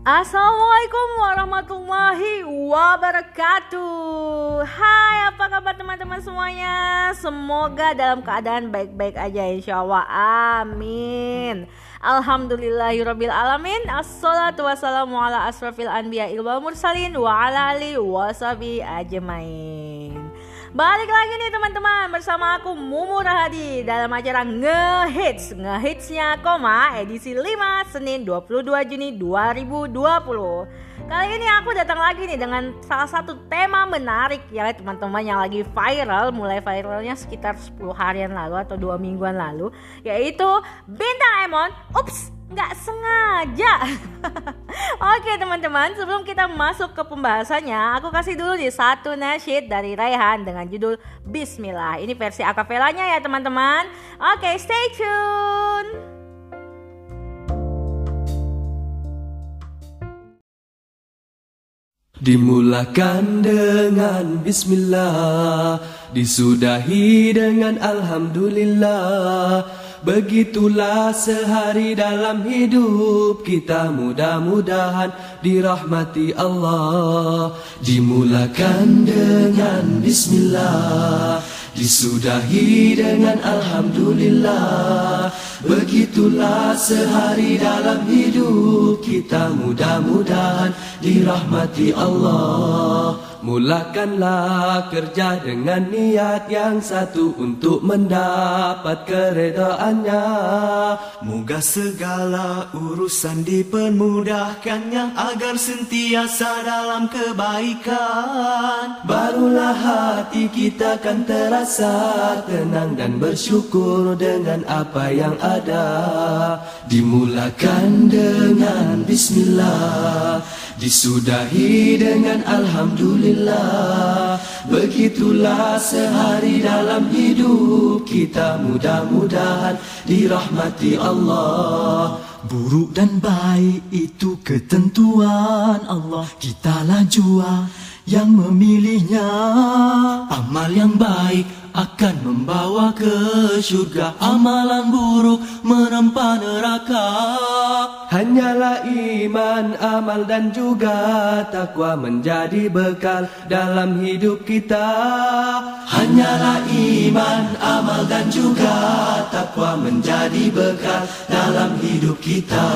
Assalamualaikum warahmatullahi wabarakatuh. Hai apa kabar teman-teman semuanya? Semoga dalam keadaan baik-baik aja insya Allah Amin Alhamdulillahirabbil alamin. Assalatu wassalamu ala asrafil anbiya wal mursalin Wa ala ali wasabi ajmain Balik lagi nih teman-teman bersama aku Mumu Rahadi dalam acara Ngehits. Ngehitsnya Koma edisi 5 Senin 22 Juni 2020 Kali ini aku datang lagi nih dengan salah satu tema menarik ya teman-teman yang lagi viral Mulai viralnya sekitar 10 harian lalu atau 2 mingguan lalu Yaitu Bintang Emon Ups nggak sengaja. Oke teman-teman, sebelum kita masuk ke pembahasannya, aku kasih dulu nih satu nasyid dari Raihan dengan judul Bismillah. Ini versi akapelanya ya teman-teman. Oke, stay tune. Dimulakan dengan Bismillah Disudahi dengan Alhamdulillah. Begitulah sehari dalam hidup kita mudah-mudahan dirahmati Allah. Dimulakan dengan Bismillah Disudahi dengan Alhamdulillah. Begitulah sehari dalam hidup kita. Mudah-mudahan dirahmati Allah Mulakanlah kerja dengan niat yang satu untuk mendapat keredaannya. Moga segala urusan dipermudahkannya agar sentiasa dalam kebaikan. Barulah hati kita akan terasa tenang dan bersyukur dengan apa yang ada. Dimulakan dengan Bismillah. Disudahi dengan Alhamdulillah. Begitulah sehari dalam hidup kita. Mudah-mudahan dirahmati Allah. Buruk dan baik itu ketentuan Allah. Kitalah jua yang memilihnya. Amal yang baik akan membawa ke surga Amalan buruk menempa neraka. Hanyalah iman, amal dan juga takwa menjadi bekal dalam hidup kita. Hanyalah iman, amal dan juga takwa menjadi bekal dalam hidup kita.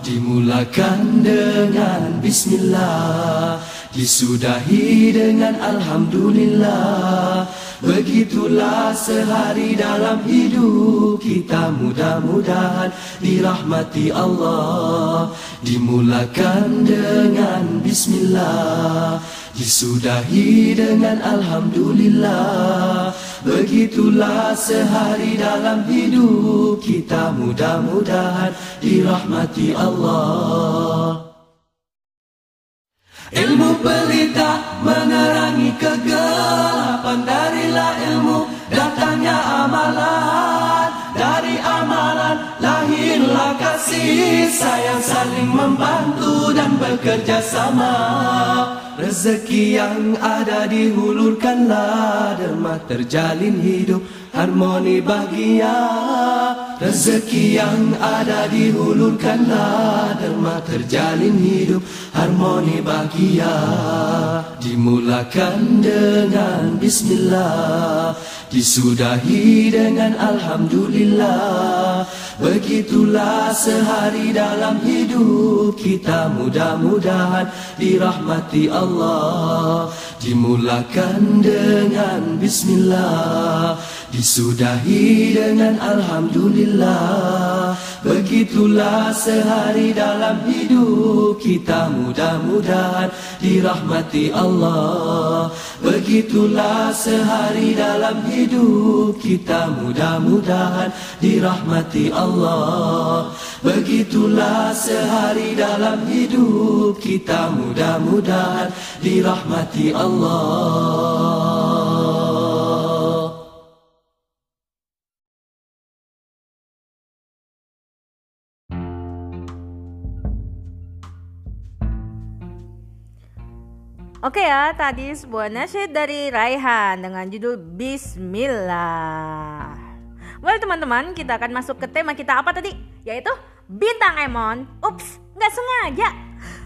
Dimulakan dengan Bismillah Disudahi dengan Alhamdulillah. Begitulah sehari dalam hidup kita. Mudah-mudahan dirahmati Allah. Dimulakan dengan Bismillah. Disudahi dengan Alhamdulillah. Begitulah sehari dalam hidup kita. Mudah-mudahan dirahmati Allah Ilmu pelita menerangi kegelapan. Darilah ilmu datangnya amalan. Dari amalan lahirlah kasih Sayang. Saling membantu dan bekerja sama. Rezeki yang ada dihulurkanlah. Derma terjalin hidup harmoni bahagia Rezeki yang ada dihulurkanlah Derma terjalin hidup. Harmoni bahagia Dimulakan dengan Bismillah Disudahi dengan Alhamdulillah. Begitulah sehari dalam hidup kita Mudah-mudahan dirahmati Allah. Dimulakan dengan Bismillah Disudahi dengan Alhamdulillah. Begitulah sehari dalam hidup kita Mudah-mudahan dirahmati Allah. Begitulah sehari dalam hidup kita Mudah-mudahan dirahmati Allah. Begitulah sehari dalam hidup kita Mudah-mudahan dirahmati Allah Oke ya, tadi sebuah nasyid dari Raihan dengan judul Bismillah. Well teman-teman, kita akan masuk ke tema kita apa tadi? Yaitu Bintang Emon. Ups, nggak sengaja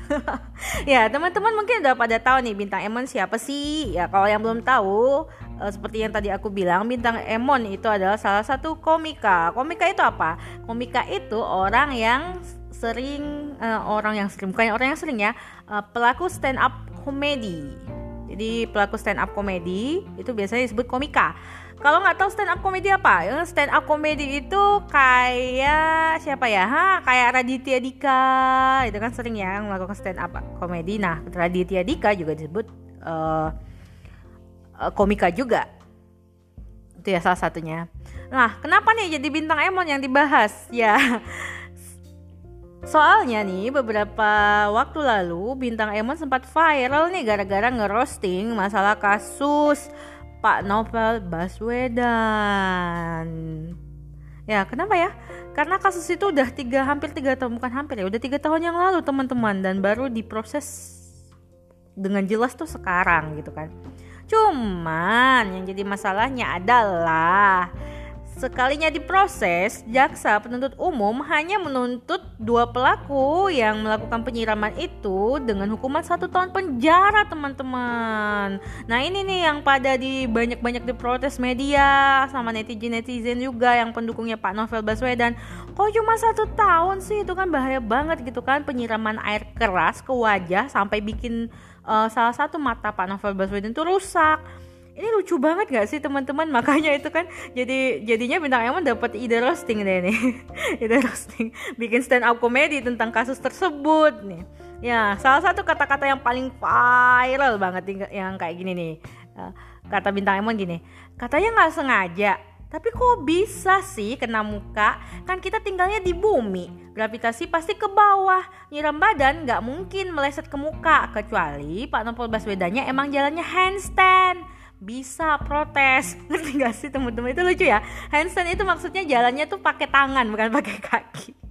ya teman-teman mungkin udah pada tahu nih bintang Emon siapa sih ya kalau yang belum tahu uh, seperti yang tadi aku bilang bintang Emon itu adalah salah satu komika komika itu apa komika itu orang yang sering uh, orang yang sering bukan orang yang sering ya uh, pelaku stand up komedi. Jadi pelaku stand up komedi itu biasanya disebut komika. Kalau nggak tahu stand up komedi apa? Ya, stand up komedi itu kayak siapa ya? Ha kayak Raditya Dika itu kan sering ya melakukan stand up komedi. Nah Raditya Dika juga disebut uh, komika juga. Itu ya salah satunya. Nah kenapa nih jadi bintang Emon yang dibahas? Ya Soalnya nih beberapa waktu lalu bintang Emon sempat viral nih gara-gara ngerosting masalah kasus Pak Novel Baswedan. Ya, kenapa ya? Karena kasus itu udah tiga hampir tiga tahun bukan hampir ya, udah tiga tahun yang lalu teman-teman dan baru diproses dengan jelas tuh sekarang gitu kan. Cuman yang jadi masalahnya adalah Sekalinya diproses, jaksa penuntut umum hanya menuntut dua pelaku yang melakukan penyiraman itu dengan hukuman satu tahun penjara teman-teman. Nah ini nih yang pada di banyak-banyak diprotes media sama netizen-netizen juga yang pendukungnya Pak Novel Baswedan. Kok cuma satu tahun sih itu kan bahaya banget gitu kan penyiraman air keras ke wajah sampai bikin uh, salah satu mata Pak Novel Baswedan itu rusak ini lucu banget gak sih teman-teman makanya itu kan jadi jadinya bintang Emon dapat ide roasting deh nih ide roasting bikin stand up komedi tentang kasus tersebut nih ya salah satu kata-kata yang paling viral banget yang kayak gini nih eh, kata bintang Emon gini katanya nggak sengaja tapi kok bisa sih kena muka? Kan kita tinggalnya di bumi. Gravitasi pasti ke bawah. Nyiram badan nggak mungkin meleset ke muka. Kecuali Pak Novel Baswedannya emang jalannya handstand bisa protes. Ngerti gak sih teman-teman? Itu lucu ya. Handstand itu maksudnya jalannya tuh pakai tangan bukan pakai kaki.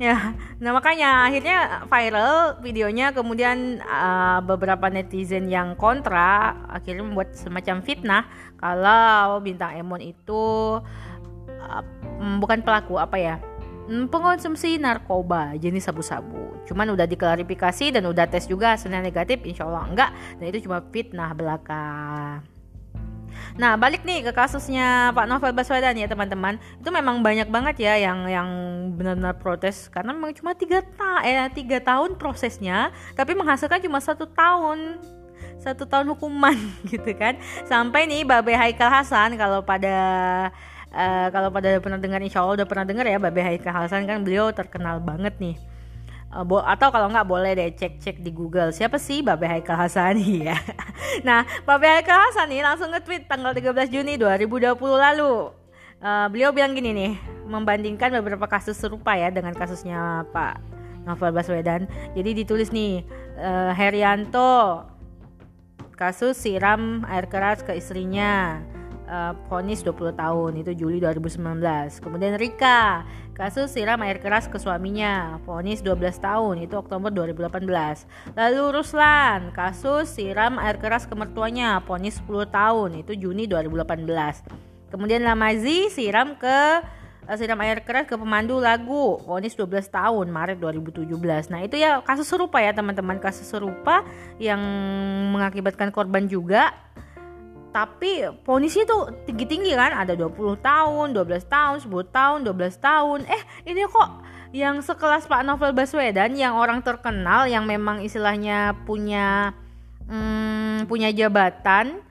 Ya nah makanya akhirnya viral videonya kemudian uh, beberapa netizen yang kontra akhirnya membuat semacam fitnah kalau bintang Emon itu uh, bukan pelaku apa ya Hmm, pengonsumsi narkoba jenis sabu-sabu. Cuman udah diklarifikasi dan udah tes juga hasilnya negatif, insya Allah enggak. Dan itu cuma fitnah belaka. Nah balik nih ke kasusnya Pak Novel Baswedan ya teman-teman itu memang banyak banget ya yang yang benar-benar protes karena memang cuma tiga ta eh tiga tahun prosesnya tapi menghasilkan cuma satu tahun satu tahun hukuman gitu kan sampai nih Babe Haikal Hasan kalau pada uh, kalau pada pernah dengar insya Allah udah pernah dengar ya Babe Haikal Hasan kan beliau terkenal banget nih. Uh, atau kalau nggak boleh deh cek-cek di Google. Siapa sih Babe Haikal Hasan? Ya nah Babe Haikal Hasan nih langsung nge-tweet tanggal 13 Juni 2020 lalu. Uh, beliau bilang gini nih membandingkan beberapa kasus serupa ya dengan kasusnya Pak Novel Baswedan. Jadi ditulis nih uh, Herianto kasus siram air keras ke istrinya uh, vonis 20 tahun itu Juli 2019. Kemudian Rika, kasus siram air keras ke suaminya, vonis 12 tahun itu Oktober 2018. Lalu Ruslan, kasus siram air keras ke mertuanya, vonis 10 tahun itu Juni 2018. Kemudian Lamazi siram ke uh, siram air keras ke pemandu lagu, vonis 12 tahun Maret 2017. Nah, itu ya kasus serupa ya teman-teman, kasus serupa yang mengakibatkan korban juga tapi ponisnya tuh tinggi-tinggi kan? Ada 20 tahun 12 tahun 10 tahun 12 tahun. Eh ini kok yang sekelas Pak Novel Baswedan yang orang terkenal yang memang istilahnya punya hmm, punya jabatan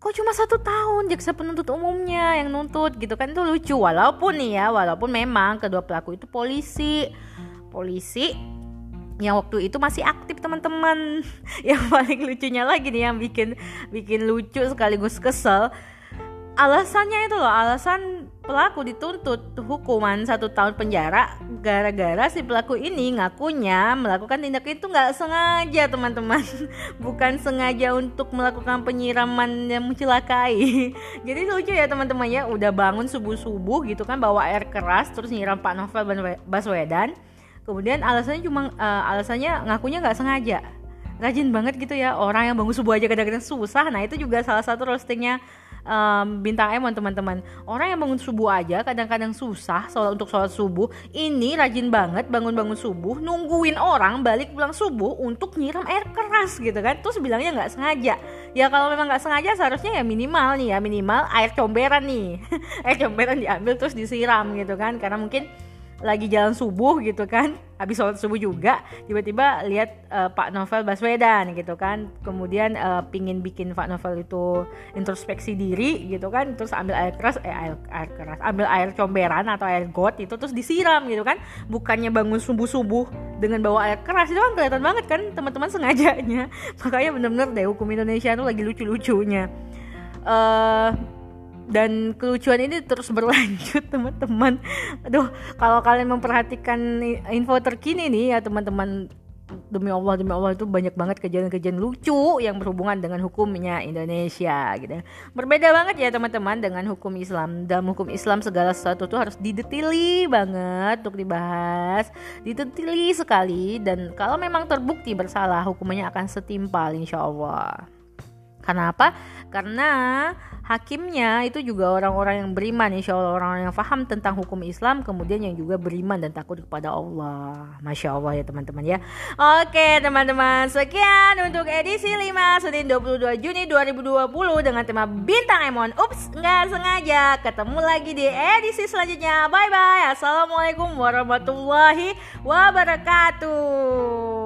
kok cuma satu tahun? Jaksa penuntut umumnya yang nuntut gitu kan? Itu lucu walaupun nih ya walaupun memang kedua pelaku itu polisi. Polisi yang waktu itu masih aktif teman-teman. Yang paling lucunya lagi nih yang bikin bikin lucu sekaligus kesel. Alasannya itu loh alasan pelaku dituntut hukuman satu tahun penjara gara-gara si pelaku ini ngakunya melakukan tindak itu nggak sengaja teman-teman. Bukan sengaja untuk melakukan penyiraman yang mencelakai. Jadi lucu ya teman-teman ya. Udah bangun subuh-subuh gitu kan bawa air keras terus nyiram Pak Novel Baswedan kemudian alasannya cuma uh, alasannya ngakunya nggak sengaja. Rajin banget gitu ya orang yang bangun subuh aja kadang-kadang susah. Nah itu juga salah satu roastingnya um, bintang Emon teman-teman. Orang yang bangun subuh aja kadang-kadang susah sholat untuk sholat subuh. Ini rajin banget bangun-bangun subuh nungguin orang balik pulang subuh untuk nyiram air keras gitu kan. Terus bilangnya nggak sengaja. Ya kalau memang nggak sengaja seharusnya ya minimal nih ya minimal air comberan nih. Air comberan diambil terus disiram gitu kan. Karena mungkin lagi jalan subuh gitu kan habis sholat subuh juga tiba-tiba lihat uh, Pak Novel Baswedan gitu kan. Kemudian uh, pingin bikin Pak Novel itu introspeksi diri gitu kan terus ambil air keras eh air, air keras ambil air comberan atau air got itu terus disiram gitu kan. Bukannya bangun subuh subuh dengan bawa air keras itu kan kelihatan banget kan teman-teman sengajanya. Makanya bener-bener deh hukum Indonesia itu lagi lucu-lucunya. Uh, dan kelucuan ini terus berlanjut teman-teman aduh kalau kalian memperhatikan info terkini nih ya teman-teman demi Allah demi Allah itu banyak banget kejadian-kejadian lucu yang berhubungan dengan hukumnya Indonesia gitu. Berbeda banget ya teman-teman dengan hukum Islam. Dalam hukum Islam segala sesuatu tuh harus didetili banget untuk dibahas, didetili sekali dan kalau memang terbukti bersalah hukumannya akan setimpal insya Allah. Kenapa? Karena hakimnya itu juga orang-orang yang beriman insya Allah orang-orang yang paham tentang hukum Islam kemudian yang juga beriman dan takut kepada Allah. Masya Allah ya teman-teman ya. Oke teman-teman sekian untuk edisi 5 Senin 22 Juni 2020 dengan tema Bintang Emon. Ups nggak sengaja. Ketemu lagi di edisi selanjutnya. Bye bye Assalamualaikum warahmatullahi wabarakatuh